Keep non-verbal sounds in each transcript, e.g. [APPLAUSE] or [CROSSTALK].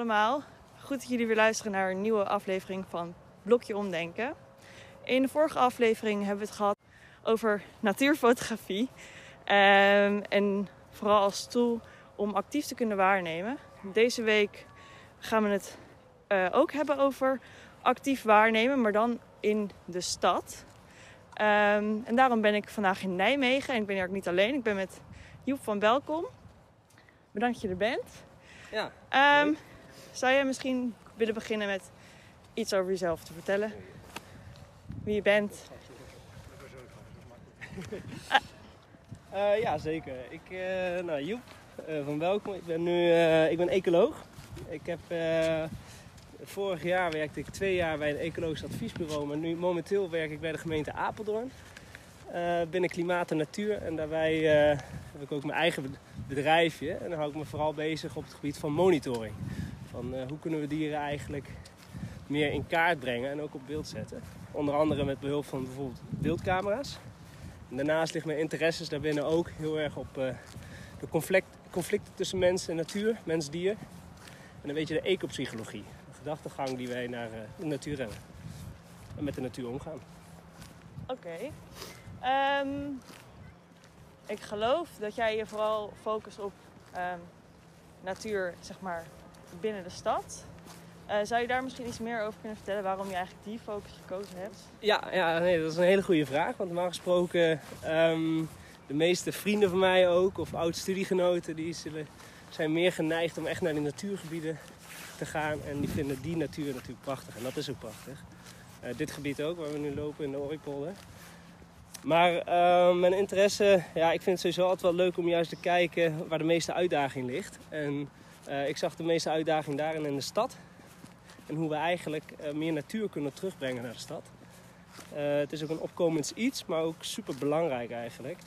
allemaal. Goed dat jullie weer luisteren naar een nieuwe aflevering van Blokje Omdenken. In de vorige aflevering hebben we het gehad over natuurfotografie. Ehm, en vooral als tool om actief te kunnen waarnemen. Deze week gaan we het eh, ook hebben over actief waarnemen, maar dan in de stad. Ehm, en daarom ben ik vandaag in Nijmegen. En ik ben hier ook niet alleen. Ik ben met Joep van Welkom. Bedankt dat je er bent. Ja. Ehm, zou jij misschien willen beginnen met iets over jezelf te vertellen? Wie je bent? Uh, [LAUGHS] ja, zeker. Ik, uh, nou, Joep uh, van Welkom. Ik ben nu ik ben ecoloog. Ik heb, vorig jaar werkte ik twee jaar bij een ecologisch adviesbureau, maar nu momenteel werk ik bij de gemeente Apeldoorn. binnen klimaat en natuur. En daarbij heb ik ook mijn eigen bedrijfje. En dan hou ik me vooral bezig op het gebied van monitoring. Van hoe kunnen we dieren eigenlijk meer in kaart brengen en ook op beeld zetten. Onder andere met behulp van bijvoorbeeld beeldcamera's. Daarnaast ligt mijn interesses daarbinnen ook heel erg op uh, de conflict, conflicten tussen mens en natuur, mens-dier. En een beetje de ecopsychologie, de gedachtegang die wij naar uh, de natuur hebben. En met de natuur omgaan. Oké. Um, ik geloof dat jij je vooral focust op um, natuur, zeg maar, binnen de stad. Uh, zou je daar misschien iets meer over kunnen vertellen waarom je eigenlijk die focus gekozen hebt? Ja, ja nee, dat is een hele goede vraag. Want normaal gesproken, um, de meeste vrienden van mij ook, of oud-studiegenoten, die zullen, zijn meer geneigd om echt naar de natuurgebieden te gaan. En die vinden die natuur natuurlijk prachtig. En dat is ook prachtig. Uh, dit gebied ook, waar we nu lopen in de Ooipolder. Maar uh, mijn interesse, ja, ik vind het sowieso altijd wel leuk om juist te kijken waar de meeste uitdaging ligt. En uh, ik zag de meeste uitdaging daarin in de stad. En hoe we eigenlijk uh, meer natuur kunnen terugbrengen naar de stad. Uh, het is ook een opkomend iets, maar ook super belangrijk eigenlijk.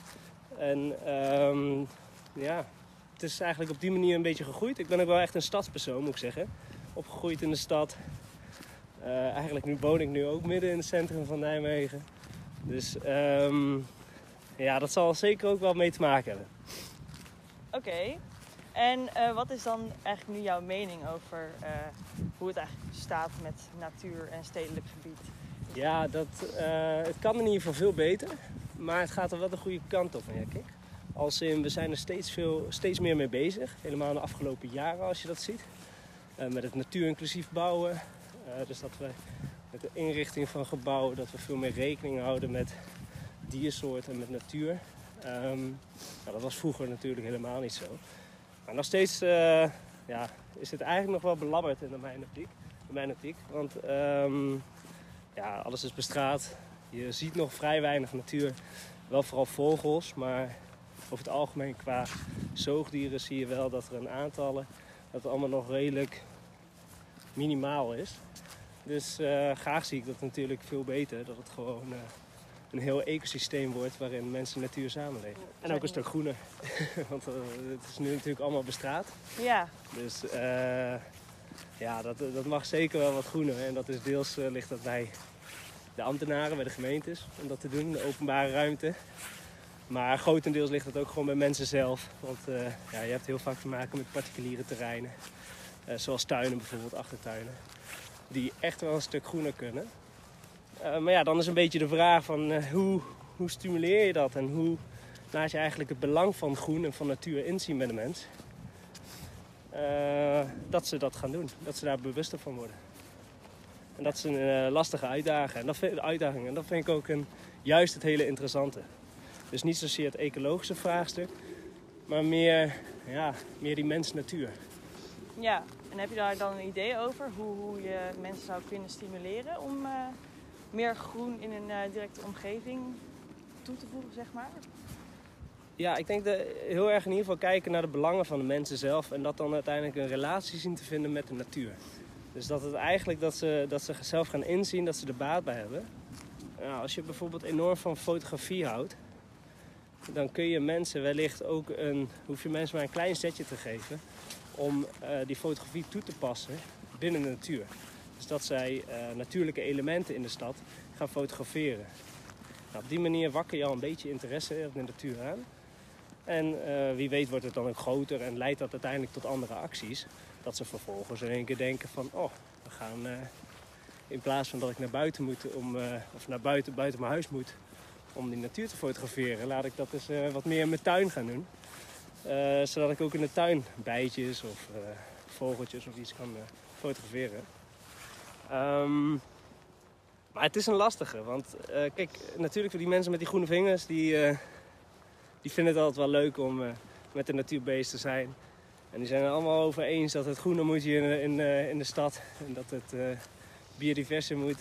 En um, ja, het is eigenlijk op die manier een beetje gegroeid. Ik ben ook wel echt een stadspersoon, moet ik zeggen. Opgegroeid in de stad. Eigenlijk nu woon ik nu ook midden in het centrum van Nijmegen. Dus um, ja, dat zal zeker ook wel mee te maken hebben. Oké. En uh, wat is dan eigenlijk nu jouw mening over uh, hoe het eigenlijk staat met natuur en stedelijk gebied? Ja, dat, uh, het kan in ieder geval veel beter. Maar het gaat er wel de goede kant op, merk ik. Als in, we zijn er steeds, veel, steeds meer mee bezig. Helemaal de afgelopen jaren als je dat ziet. met het natuurinclusief bouwen. dus dat we met de inrichting van gebouwen, dat we veel meer rekening houden met diersoorten en met natuur. Nou, dat was vroeger natuurlijk helemaal niet zo. Maar nog steeds uh, ja, is het eigenlijk nog wel belabberd in mijn optiek. In mijn. Want um, ja, alles is bestraat. Je ziet nog vrij weinig natuur. Wel vooral vogels, maar over het algemeen qua zoogdieren zie je wel dat er een aantallen, dat het allemaal nog redelijk minimaal is. Dus uh, graag zie ik dat natuurlijk veel beter. Dat het gewoon uh, een heel ecosysteem wordt waarin mensen en natuur samenleven. En ook een stuk groener. [LAUGHS] Want uh, het is nu natuurlijk allemaal bestraat. Ja. Dus uh, ja, dat, dat mag zeker wel wat groener. En dat is deels uh, ligt dat bij de ambtenaren, bij de gemeentes, om dat te doen, de openbare ruimte. Maar grotendeels ligt dat ook gewoon bij mensen zelf. Want ja, je hebt heel vaak te maken met particuliere terreinen. zoals tuinen bijvoorbeeld, achtertuinen. Die echt wel een stuk groener kunnen. Uh, maar ja, dan is een beetje de vraag van uh, hoe, hoe stimuleer je dat en hoe laat je eigenlijk het belang van groen en van natuur inzien bij de mens. Uh, dat ze dat gaan doen, dat ze daar bewuster van worden. En dat is een lastige uitdaging. En dat, vind, uitdaging. en dat vind ik ook een, juist het hele interessante. Dus niet zozeer het ecologische vraagstuk, maar meer, ja, meer die mens-natuur. Ja, en heb je daar dan een idee over hoe, hoe je mensen zou kunnen stimuleren om meer groen in een uh, directe omgeving toe te voegen, zeg maar? Ja, ik denk heel erg in ieder geval kijken naar de belangen van de mensen zelf en dat dan uiteindelijk een relatie zien te vinden met de natuur. Dus dat het eigenlijk dat ze, dat ze zelf gaan inzien dat ze er baat bij hebben. Nou, als je bijvoorbeeld enorm van fotografie houdt, dan kun je mensen wellicht ook een, hoef je mensen maar een klein setje te geven om uh, die fotografie toe te passen binnen de natuur. Dus dat zij uh, natuurlijke elementen in de stad gaan fotograferen. Nou, op die manier wakker je al een beetje interesse in de natuur aan. En uh, wie weet wordt het dan ook groter en leidt dat uiteindelijk tot andere acties. Dat ze vervolgens in één keer denken van, oh, we gaan eh, in plaats van dat ik naar buiten moet, om, eh, of naar buiten, buiten mijn huis moet om die natuur te fotograferen, laat ik dat eens eh, wat meer in mijn tuin gaan doen. Eh, zodat ik ook in de tuin bijtjes of eh, vogeltjes of iets kan eh, fotograferen. Ehm, maar het is een lastige, want eh, kijk, natuurlijk voor die mensen met die groene vingers, die, eh, die vinden het altijd wel leuk om eh, met de natuur bezig te zijn. En die zijn er allemaal over eens dat het groener moet hier in, in, in de stad en dat het biodiverser moet.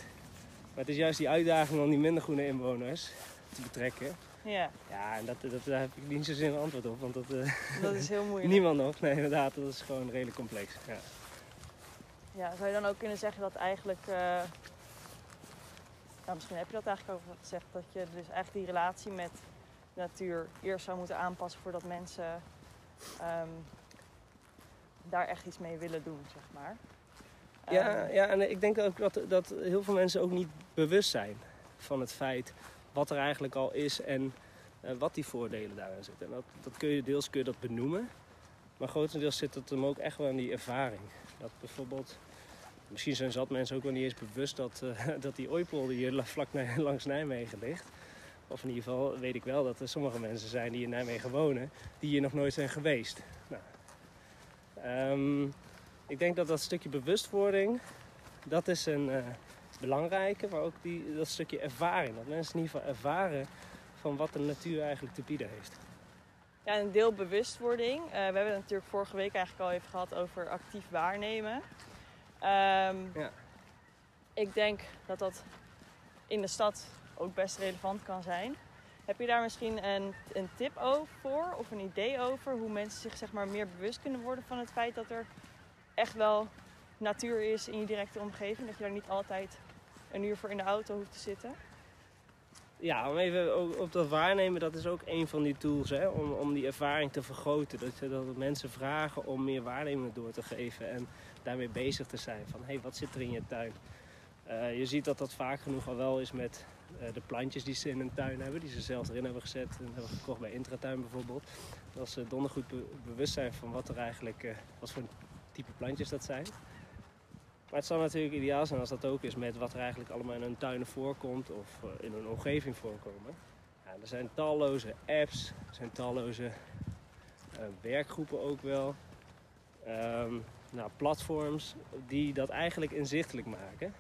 Maar het is juist die uitdaging om die minder groene inwoners te betrekken. Ja, Ja, en dat, dat, daar heb ik niet zozeer een antwoord op, want dat dat is heel moeilijk. [LAUGHS] niemand nog. Nee, inderdaad, dat is gewoon redelijk complex. Ja. Ja, zou je dan ook kunnen zeggen dat eigenlijk... nou, misschien heb je dat eigenlijk ook al gezegd. Dat je dus eigenlijk die relatie met natuur eerst zou moeten aanpassen voordat mensen ehm, daar echt iets mee willen doen, zeg maar. Ja, Ehm, ja, en ik denk ook dat, dat heel veel mensen ook niet bewust zijn van het feit wat er eigenlijk al is en eh, wat die voordelen daarin zitten. En dat, dat kun je deels kun je dat benoemen, maar grotendeels zit het hem ook echt wel in die ervaring. Dat bijvoorbeeld, misschien zijn zat mensen ook wel niet eens bewust dat, eh, [LAUGHS] dat die ooipolder hier la- vlak [LAUGHS] langs Nijmegen ligt. Of in ieder geval weet ik wel dat er sommige mensen zijn die in Nijmegen wonen, die hier nog nooit zijn geweest. Nou, ehm, ik denk dat dat stukje bewustwording, dat is een eh, belangrijke, maar ook die, dat stukje ervaring. Dat mensen in ieder geval ervaren van wat de natuur eigenlijk te bieden heeft. Ja, een deel bewustwording. Eh, we hebben het natuurlijk vorige week eigenlijk al even gehad over actief waarnemen. Ehm, Ja. Ik denk dat dat in de stad ook best relevant kan zijn. Heb je daar misschien een, een tip over voor of een idee over hoe mensen zich zeg maar, meer bewust kunnen worden van het feit dat er echt wel natuur is in je directe omgeving? Dat je daar niet altijd een uur voor in de auto hoeft te zitten? Ja, om even op dat waarnemen, dat is ook een van die tools hè, om, om die ervaring te vergroten. Dat, dat mensen vragen om meer waarnemingen door te geven en daarmee bezig te zijn. Van hé, hey, wat zit er in je tuin? Eh, je ziet dat dat vaak genoeg al wel is met eh, de plantjes die ze in hun tuin hebben, die ze zelf erin hebben gezet en hebben gekocht bij Intratuin bijvoorbeeld. Dat ze dondergoed be- bewust zijn van wat er eigenlijk, eh, wat voor type plantjes dat zijn. Maar het zou natuurlijk ideaal zijn als dat ook is met wat er eigenlijk allemaal in hun tuinen voorkomt of eh, in hun omgeving voorkomen. Ja, er zijn talloze apps, er zijn talloze eh, werkgroepen ook wel. Ehm, nou, platforms die dat eigenlijk inzichtelijk maken.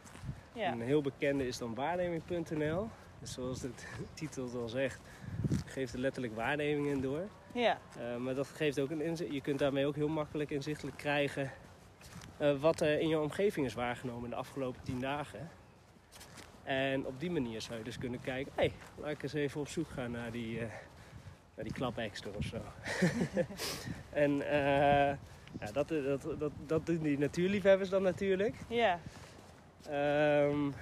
Ja, Een heel bekende is dan waarneming.nl. Dus zoals de [LAUGHS] titel het al zegt, geeft er letterlijk waarnemingen door. ja. Uh, maar dat geeft ook een inzicht. Je kunt daarmee ook heel makkelijk inzichtelijk krijgen uh, wat er in je omgeving is waargenomen de afgelopen tien dagen. En op die manier zou je dus kunnen kijken, hé, hey, laat ik eens even op zoek gaan naar die, uh, naar die klapekster of zo. [LAUGHS] en uh, ja, dat, dat, dat, dat doen die natuurliefhebbers dan natuurlijk. Ja. Um,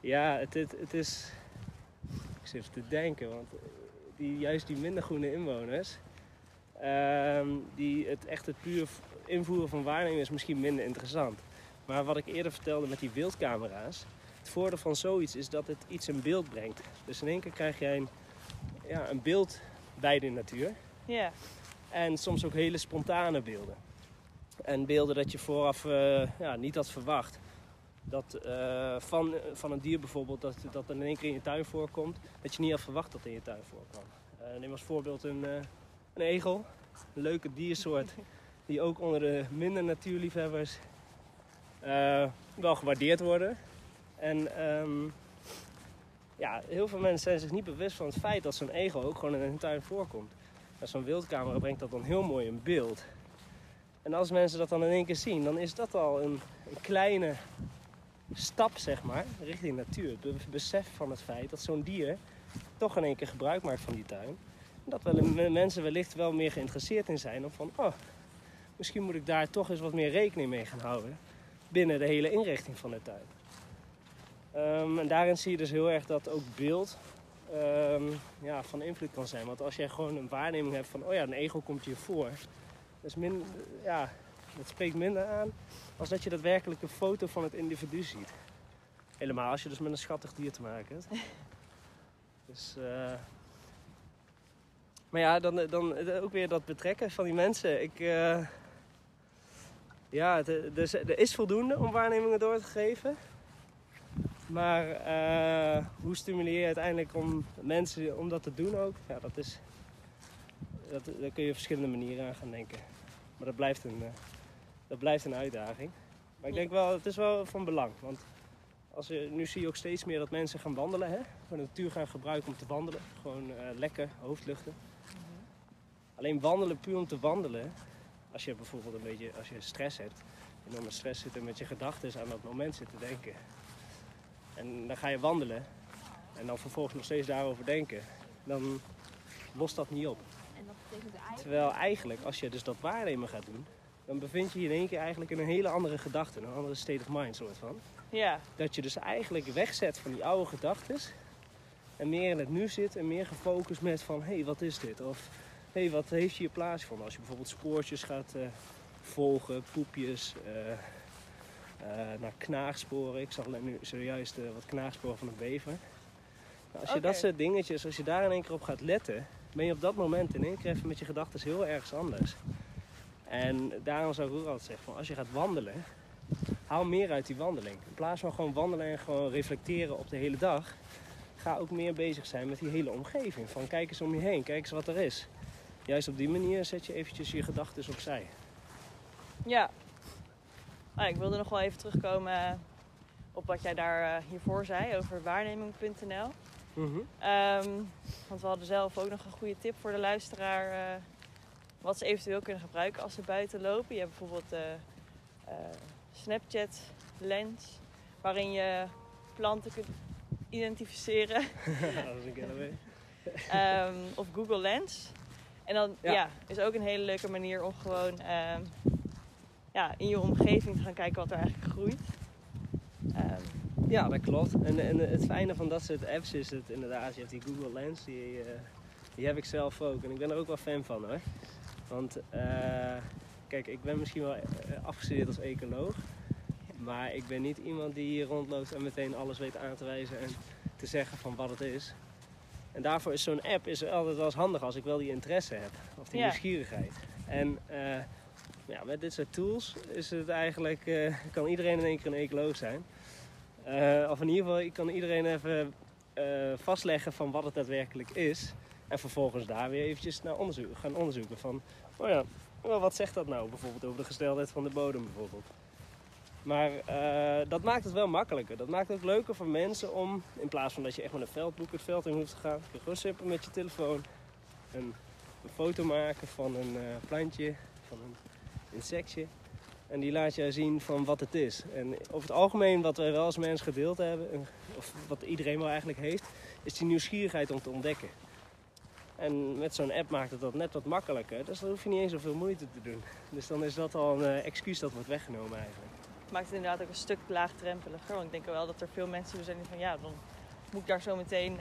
ja, het, het, het is. Ik zit even te denken, want die, juist die minder groene inwoners, um, die het echt het puur invoeren van waarneming is misschien minder interessant. Maar wat ik eerder vertelde met die beeldcamera's, het voordeel van zoiets is dat het iets in beeld brengt. Dus in één keer krijg jij een, ja, een beeld bij de natuur. Ja. En soms ook hele spontane beelden. En beelden dat je vooraf uh, ja, niet had verwacht. Dat uh, van, van een dier bijvoorbeeld, dat, dat in één keer in je tuin voorkomt, dat je niet had verwacht dat in je tuin voorkwam. Uh, neem als voorbeeld een, een egel, een leuke diersoort, die ook onder de minder natuurliefhebbers uh, wel gewaardeerd worden. En um, ja, heel veel mensen zijn zich niet bewust van het feit dat zo'n egel ook gewoon in hun tuin voorkomt. Nou, zo'n wildcamera brengt dat dan heel mooi in beeld. En als mensen dat dan in één keer zien, dan is dat al een, kleine stap, zeg maar, richting natuur. Het besef van het feit dat zo'n dier toch in één keer gebruik maakt van die tuin. Dat wel, mensen wellicht wel meer geïnteresseerd in zijn. Of van, oh, misschien moet ik daar toch eens wat meer rekening mee gaan houden. Binnen de hele inrichting van de tuin. Um, en daarin zie je dus heel erg dat ook beeld um, ja, van invloed kan zijn. Want als jij gewoon een waarneming hebt van, oh ja, een egel komt hier voor. Dat, is min, ja, dat spreekt minder aan als dat je daadwerkelijk een foto van het individu ziet. Helemaal als je dus met een schattig dier te maken hebt. [LAUGHS] dus, uh... Maar ja, dan, dan ook weer dat betrekken van die mensen. Ik, uh... Ja, het, dus, er is voldoende om waarnemingen door te geven. Maar uh, hoe stimuleer je uiteindelijk om mensen om dat te doen ook? Ja, dat is, dat, daar kun je op verschillende manieren aan gaan denken. Maar dat blijft een, uh, dat blijft een uitdaging. Maar ik denk wel, het is wel van belang. Want als je, nu zie je ook steeds meer dat mensen gaan wandelen. Hè? de natuur gaan gebruiken om te wandelen. Gewoon uh, lekker, hoofdluchten. Mm -hmm. Alleen wandelen puur om te wandelen. Als je bijvoorbeeld een beetje als je stress hebt. Enorme stress zit en met je gedachten aan dat moment zit te denken. En dan ga je wandelen. En dan vervolgens nog steeds daarover denken. Dan lost dat niet op. Terwijl eigenlijk, als je dus dat waarnemen gaat doen, dan bevind je je in één keer eigenlijk in een hele andere gedachte, een andere state of mind soort van. Ja. Dat je dus eigenlijk wegzet van die oude gedachten en meer in het nu zit en meer gefocust met van hé, hey, wat is dit? Of hey, wat heeft je hier plaats van? Als je bijvoorbeeld spoortjes gaat uh, volgen, poepjes, uh, uh, naar knaagsporen. Ik zag nu zojuist wat knaagsporen van een bever. Nou, als je dat soort dingetjes, als je daar in één keer op gaat letten, ben je op dat moment in één keer even met je gedachten heel ergens anders. En daarom zou ik ook altijd zeggen, van als je gaat wandelen, haal meer uit die wandeling. In plaats van gewoon wandelen en gewoon reflecteren op de hele dag, ga ook meer bezig zijn met die hele omgeving. Van kijk eens om je heen, kijk eens wat er is. Juist op die manier zet je eventjes je gedachten opzij. Ja. Ah, ik wilde nog wel even terugkomen op wat jij daar uh, hiervoor zei over waarneming.nl. Mhm. Um, want we hadden zelf ook nog een goede tip voor de luisteraar. Uh, wat ze eventueel kunnen gebruiken als ze buiten lopen. Je hebt bijvoorbeeld de uh, Snapchat lens. Waarin je planten kunt identificeren. [LAUGHS] dat is een um, of Google Lens. En dan ja. ja. is ook een hele leuke manier om gewoon um, ja, in je omgeving te gaan kijken wat er eigenlijk groeit. Um, ja, dat klopt. En, en, het fijne van dat soort apps is het inderdaad, je hebt die Google Lens, die, uh, die heb ik zelf ook. En ik ben er ook wel fan van hoor. Want uh, kijk, ik ben misschien wel afgestudeerd als ecoloog. Maar ik ben niet iemand die hier rondloopt en meteen alles weet aan te wijzen en te zeggen van wat het is. En daarvoor is zo'n app is altijd wel eens handig als ik wel die interesse heb. Of die Ja. nieuwsgierigheid. En uh, ja, met dit soort tools is het eigenlijk, uh, kan iedereen in één keer een ecoloog zijn. Uh, of in ieder geval kan iedereen even vastleggen van wat het daadwerkelijk is. En vervolgens daar weer eventjes naar onderzoek, gaan onderzoeken van, oh ja, wat zegt dat nou bijvoorbeeld over de gesteldheid van de bodem bijvoorbeeld. Maar uh, dat maakt het wel makkelijker. Dat maakt het ook leuker voor mensen om, in plaats van dat je echt met een veldboek het veld in hoeft te gaan, je gewoon simpel met je telefoon een, een foto maken van een uh, plantje, van een insectje. En die laat je zien van wat het is. En over het algemeen, wat wij wel als mens gedeeld hebben, of wat iedereen wel eigenlijk heeft, is die nieuwsgierigheid om te ontdekken. En met zo'n app maakt het dat net wat makkelijker. Dus dan hoef je niet eens zoveel moeite te doen. Dus dan is dat al een uh, excuus dat wordt weggenomen eigenlijk. Maakt het inderdaad ook een stuk laagdrempeliger. Want ik denk wel dat er veel mensen zijn die van ja, dan moet ik daar zo meteen uh,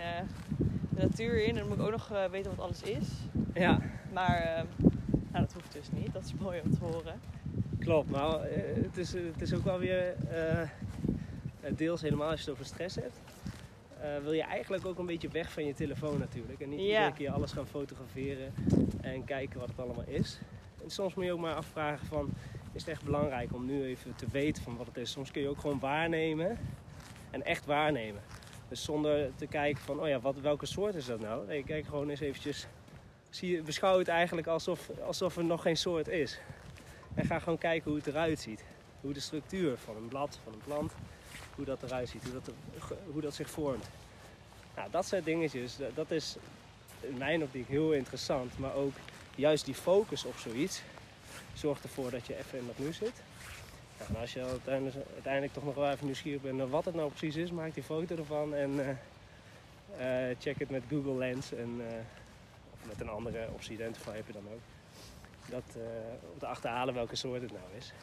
de natuur in. En dan moet ik ook nog uh, weten wat alles is. Ja. Maar uh, nou, dat hoeft dus niet. Dat is mooi om te horen. Klopt, maar het is, het is ook wel weer deels helemaal als je het over stress hebt. Uh, wil je eigenlijk ook een beetje weg van je telefoon natuurlijk. En niet Ja. iedere keer alles gaan fotograferen en kijken wat het allemaal is. En soms moet je ook maar afvragen van, is het echt belangrijk om nu even te weten van wat het is. Soms kun je ook gewoon waarnemen en echt waarnemen. Dus zonder te kijken van, oh ja, wat, welke soort is dat nou? Nee, kijk gewoon eens eventjes, zie beschouw het eigenlijk alsof, alsof er nog geen soort is. En ga gewoon kijken hoe het eruit ziet. Hoe de structuur van een blad, van een plant, hoe dat eruit ziet, hoe dat, hoe dat zich vormt. Nou, dat soort dingetjes, dat is in mijn optiek heel interessant. Maar ook juist die focus op zoiets zorgt ervoor dat je even in dat nu zit. Nou, en als je uiteindelijk, uiteindelijk toch nog wel even nieuwsgierig bent naar wat het nou precies is, maak die foto ervan en uh, uh, check het met Google Lens en, uh, of met een andere optie Identify heb je dan ook. Dat, eh, om te achterhalen welke soort het nou is.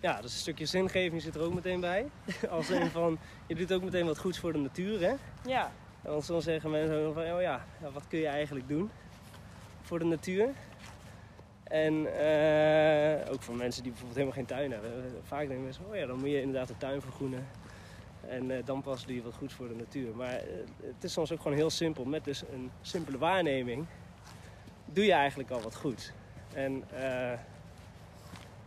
Ja, dus een stukje zingeving zit er ook meteen bij. [LAUGHS] Als in van, je doet ook meteen wat goeds voor de natuur, hè? Ja, Want dan zeggen mensen van, oh ja, wat kun je eigenlijk doen voor de natuur? En uh, ook voor mensen die bijvoorbeeld helemaal geen tuin hebben. Vaak denken mensen, oh ja, dan moet je inderdaad de tuin vergroenen. En uh, dan pas doe je wat goeds voor de natuur. Maar uh, het is soms ook gewoon heel simpel. Met dus een simpele waarneming doe je eigenlijk al wat goeds. En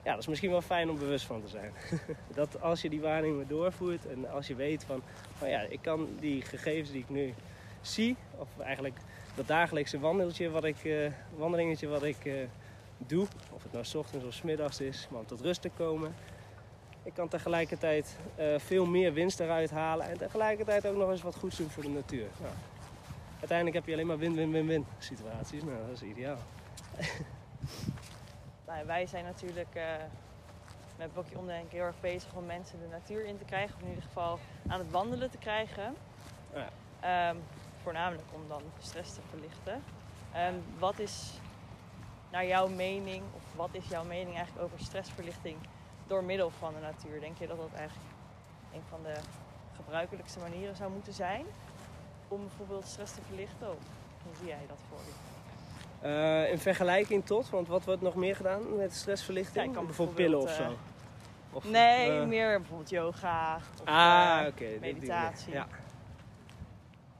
ja, dat is misschien wel fijn om bewust van te zijn. [LAUGHS] dat als je die waarnemingen doorvoert en als je weet van, van ja, ik kan die gegevens die ik nu zie, of eigenlijk dat dagelijkse wandeltje wat ik, wandelingetje wat ik doe, of het nou s ochtends of s middags is, maar om tot rust te komen. Ik kan tegelijkertijd uh, veel meer winst eruit halen en tegelijkertijd ook nog eens wat goeds doen voor de natuur. Nou, uiteindelijk heb je alleen maar win-win-win-win situaties. Nou, dat is ideaal. [LAUGHS] nou, wij zijn natuurlijk uh, met Blokje Omdenken heel erg bezig om mensen de natuur in te krijgen. Of in ieder geval aan het wandelen te krijgen. Ja. Um, voornamelijk om dan stress te verlichten. Um, wat is naar jouw mening, of wat is jouw mening eigenlijk over stressverlichting door middel van de natuur? Denk je dat dat eigenlijk een van de gebruikelijkste manieren zou moeten zijn om bijvoorbeeld stress te verlichten? Of hoe zie jij dat voor je? Uh, in vergelijking tot, want wat wordt nog meer gedaan met stressverlichting? Ja, kan bijvoorbeeld, pillen of zo? Uh, of, nee, uh, meer bijvoorbeeld yoga of ah, okay, meditatie. Ja.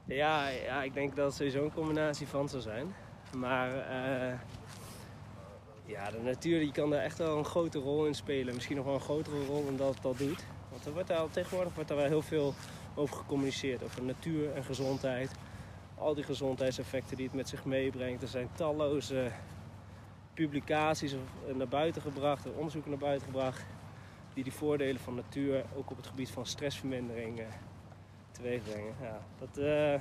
Ja, ja, ik denk dat het sowieso een combinatie van zou zijn. Maar ja, de natuur die kan daar echt wel een grote rol in spelen. Misschien nog wel een grotere rol dan dat het al doet. Want er wordt daar, tegenwoordig wordt daar wel heel veel over gecommuniceerd. Over natuur en gezondheid. Al die gezondheidseffecten die het met zich meebrengt. Er zijn talloze publicaties naar buiten gebracht, onderzoeken naar buiten gebracht. Die die voordelen van natuur ook op het gebied van stressvermindering uh, teweeg brengen. Ja, dat, uh,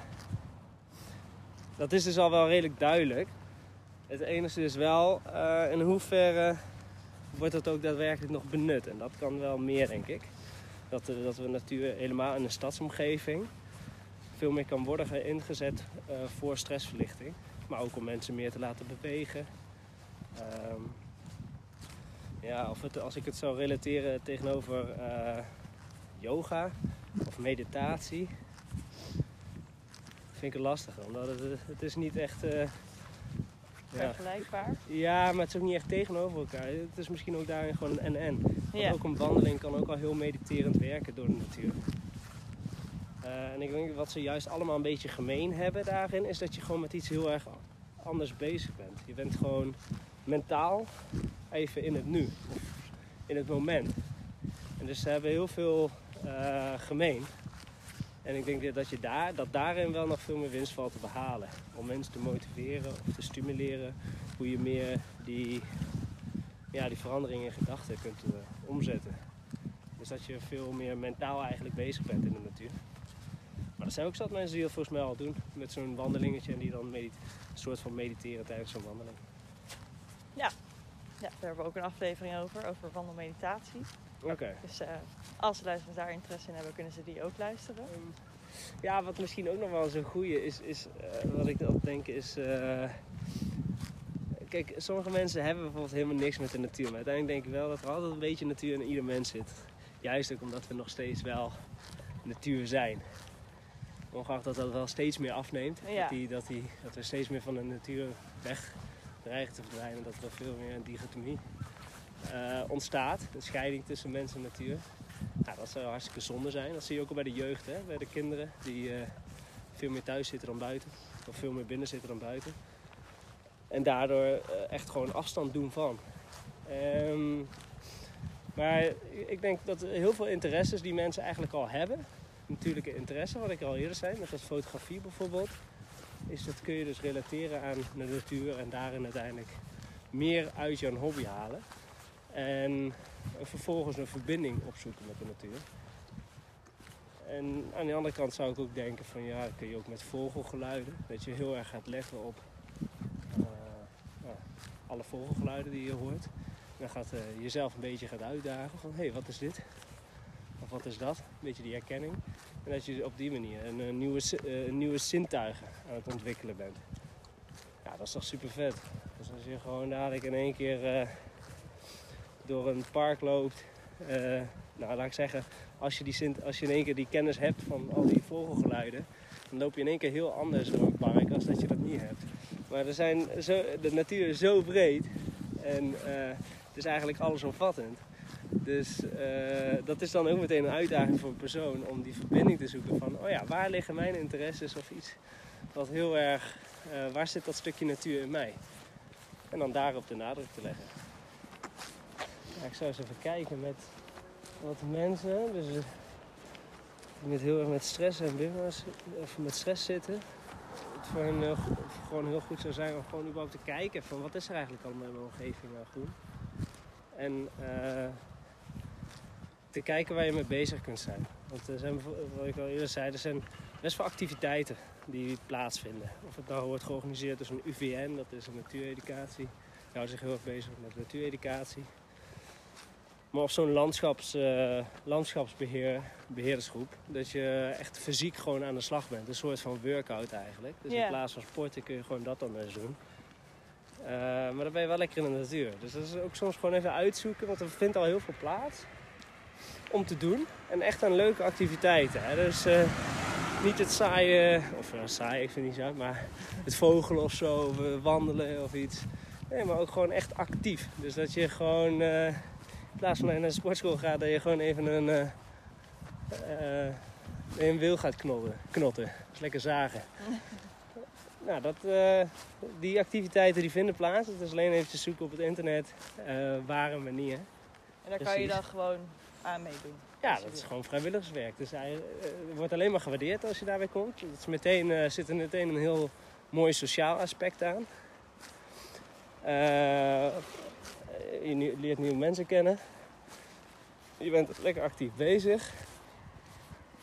dat is dus al wel redelijk duidelijk. Het enige is wel uh, in hoeverre wordt het ook daadwerkelijk nog benut. En dat kan wel meer, denk ik. Dat, uh, dat we natuur helemaal in een stadsomgeving veel meer kan worden ingezet uh, voor stressverlichting. Maar ook om mensen meer te laten bewegen. Um, ja, of het, als ik het zou relateren tegenover yoga of meditatie, vind ik het lastig. Omdat het, het is niet echt vergelijkbaar. Ja, maar het is ook niet echt tegenover elkaar. Het is misschien ook daarin gewoon een en-en. Ja. Ook een wandeling kan ook al heel mediterend werken door de natuur. Uh, en ik denk wat ze juist allemaal een beetje gemeen hebben daarin, is dat je gewoon met iets heel erg anders bezig bent. Je bent gewoon mentaal even in het nu, in het moment. En dus ze hebben heel veel uh, gemeen. En ik denk dat, je daar, dat daarin wel nog veel meer winst valt te behalen. Om mensen te motiveren of te stimuleren. Hoe je meer die, ja, die veranderingen in gedachten kunt uh, omzetten. Dus dat je veel meer mentaal eigenlijk bezig bent in de natuur. Maar er zijn ook zat mensen die dat volgens mij al doen. Met zo'n wandelingetje en die dan een soort van mediteren tijdens zo'n wandeling. Ja. ja, daar hebben we ook een aflevering over, over wandelmeditatie. Oké. Dus uh, als de luisteraars daar interesse in hebben, kunnen ze die ook luisteren. Um, ja, wat misschien ook nog wel zo'n goede is, is uh, wat ik dan denk is... Uh, kijk, sommige mensen hebben bijvoorbeeld helemaal niks met de natuur. Maar uiteindelijk denk ik wel dat er altijd een beetje natuur in ieder mens zit. Juist ook omdat we nog steeds wel natuur zijn. Ongeacht dat dat wel steeds meer afneemt. Ja. Dat, die, dat, die, dat we steeds meer van de natuur weg dreigen te verdwijnen. Dat er veel meer een dichotomie uh, ontstaat. Een scheiding tussen mens en natuur. Dat zou hartstikke zonde zijn. Dat zie je ook al bij de jeugd, hè? bij de kinderen. Die uh, veel meer thuis zitten dan buiten. Of veel meer binnen zitten dan buiten. En daardoor uh, echt gewoon afstand doen van. Um, maar ik denk dat heel veel interesses die mensen eigenlijk al hebben. Natuurlijke interesse, wat ik al eerder zei, met dat fotografie bijvoorbeeld. Is dat kun je dus relateren aan de natuur en daarin uiteindelijk meer uit je hobby halen. En vervolgens een verbinding opzoeken met de natuur. En aan de andere kant zou ik ook denken van ja, kun je ook met vogelgeluiden. Dat je heel erg gaat letten op ja, alle vogelgeluiden die je hoort. Dan gaat uh, jezelf een beetje gaat uitdagen van hé, hey, wat is dit? Of wat is dat? Een beetje die herkenning. En dat je op die manier een, een nieuwe, uh, nieuwe zintuigen aan het ontwikkelen bent. Ja, dat is toch super vet. Dus als je gewoon dadelijk in één keer door een park loopt. Uh, nou, laat ik zeggen, als je, die, als je in één keer die kennis hebt van al die vogelgeluiden, dan loop je in één keer heel anders door een park als dat je dat niet hebt. Maar er zijn zo, de natuur is zo breed en uh, het is eigenlijk allesomvattend. Dus uh, dat is dan ook meteen een uitdaging voor een persoon om die verbinding te zoeken van, oh ja, waar liggen mijn interesses of iets wat heel erg, waar zit dat stukje natuur in mij? En dan daarop de nadruk te leggen. Ja, ik zou eens even kijken met wat mensen. Dus, eh, die met heel erg met stress en business, of met stress zitten. Het voor hen go- gewoon heel goed zou zijn om gewoon überhaupt te kijken van wat is er eigenlijk allemaal in mijn omgeving aan groen. En eh, te kijken waar je mee bezig kunt zijn. Want er zijn, wat ik al eerder zei, er zijn best veel activiteiten die plaatsvinden. Of het nou wordt georganiseerd door een UVN, dat is een natuureducatie. Die houdt zich heel erg bezig met natuureducatie. Maar of zo'n landschaps, eh, landschapsbeheer, beheerdersgroep, dat je echt fysiek gewoon aan de slag bent. Een soort van workout eigenlijk. Dus in plaats van sporten kun je gewoon dat dan eens doen. Eh, maar dan ben je wel lekker in de natuur. Dus dat is ook soms gewoon even uitzoeken, want er vindt al heel veel plaats om te doen. En echt aan leuke activiteiten. Hè. Dus eh, niet het saaie, of uh, saai, ik vind het niet zo, maar het vogelen of zo, of wandelen of iets. Nee, maar ook gewoon echt actief. Dus dat je gewoon, in plaats van naar de sportschool gaat, dat je gewoon even een, eh, eh, een wiel gaat knotten. knotten. Dat is lekker zagen. [LAUGHS] nou, dat, eh, die activiteiten die vinden plaats. Het is alleen eventjes zoeken op het internet waar en wanneer. En daar kan je dan gewoon aan meedoen. Ja, dat is wil. gewoon vrijwilligerswerk. Dus hij wordt alleen maar gewaardeerd als je daarbij komt. Het is meteen, zit er meteen een heel mooi sociaal aspect aan. Eh, je leert nieuwe mensen kennen. Je bent lekker actief bezig.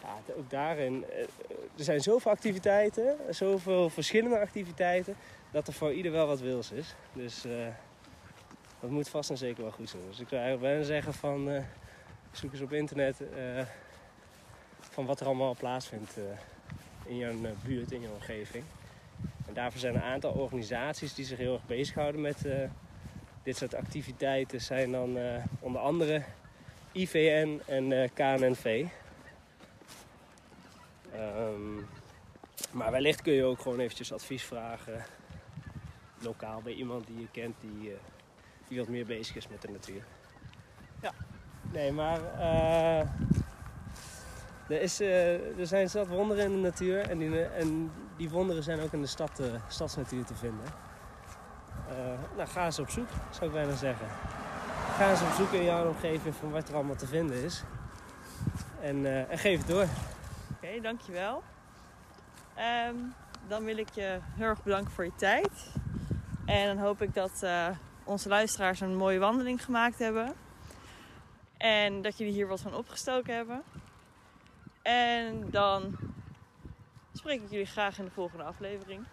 Ja, ook daarin. eh, er zijn zoveel activiteiten, zoveel verschillende activiteiten, dat er voor ieder wel wat wils is. Dus eh, dat moet vast en zeker wel goed zijn. Dus ik zou eigenlijk bijna zeggen van. zoek eens op internet van wat er allemaal plaatsvindt in jouw buurt, in jouw omgeving. En daarvoor zijn een aantal organisaties die zich heel erg bezighouden met dit soort activiteiten. Zijn dan eh, onder andere IVN en eh, KNNV. Ehm, maar wellicht kun je ook gewoon eventjes advies vragen. Lokaal bij iemand die je kent die, eh, die wat meer bezig is met de natuur. Nee, maar er, is, er zijn zat wonderen in de natuur en die, en die wonderen zijn ook in de stad, stadsnatuur te vinden. Eh, nou, ga eens op zoek, zou ik bijna zeggen. Ga eens op zoek in jouw omgeving van wat er allemaal te vinden is. En, eh, en geef het door. Oké, dankjewel. Ehm dan wil ik je heel erg bedanken voor je tijd. En dan hoop ik dat eh, onze luisteraars een mooie wandeling gemaakt hebben. En dat jullie hier wat van opgestoken hebben. En dan spreek ik jullie graag in de volgende aflevering.